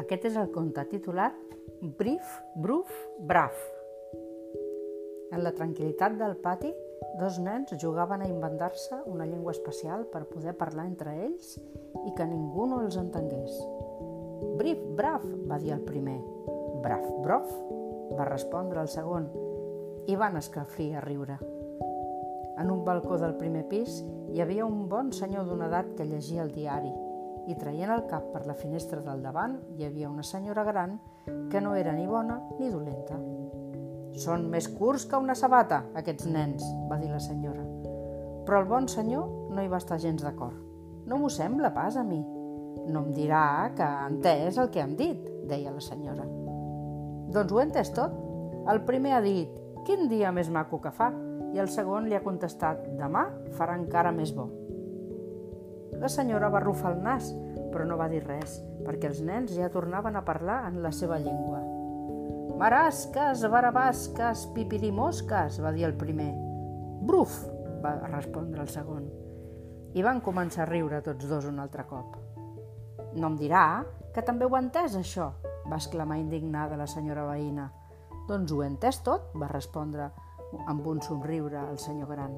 Aquest és el conte titulat Brief, Bruf, Braf. En la tranquil·litat del pati, dos nens jugaven a inventar-se una llengua especial per poder parlar entre ells i que ningú no els entengués. Brief, braf, va dir el primer. Braf, brof, va respondre el segon i van escalfrir a riure. En un balcó del primer pis hi havia un bon senyor d'una edat que llegia el diari i traient el cap per la finestra del davant hi havia una senyora gran que no era ni bona ni dolenta. Són més curts que una sabata, aquests nens, va dir la senyora. Però el bon senyor no hi va estar gens d'acord. No m'ho sembla pas a mi. No em dirà que ha entès el que hem dit, deia la senyora. Doncs ho he entès tot. El primer ha dit, quin dia més maco que fa, i el segon li ha contestat, demà farà encara més bo. La senyora va arrufar el nas, però no va dir res, perquè els nens ja tornaven a parlar en la seva llengua. Marasques, barabasques, pipirimosques, va dir el primer. Bruf, va respondre el segon. I van començar a riure tots dos un altre cop. No em dirà que també ho ha entès, això, va exclamar indignada la senyora veïna. Doncs ho he entès tot, va respondre amb un somriure el senyor gran.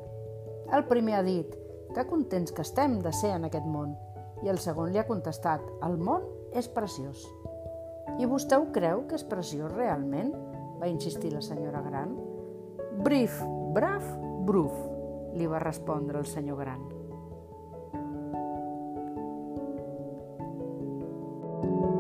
El primer ha dit, que contents que estem de ser en aquest món. I el segon li ha contestat, el món és preciós. I vostè ho creu que és preciós realment? va insistir la senyora gran. Brif, braf, bruf, li va respondre el senyor gran. thank you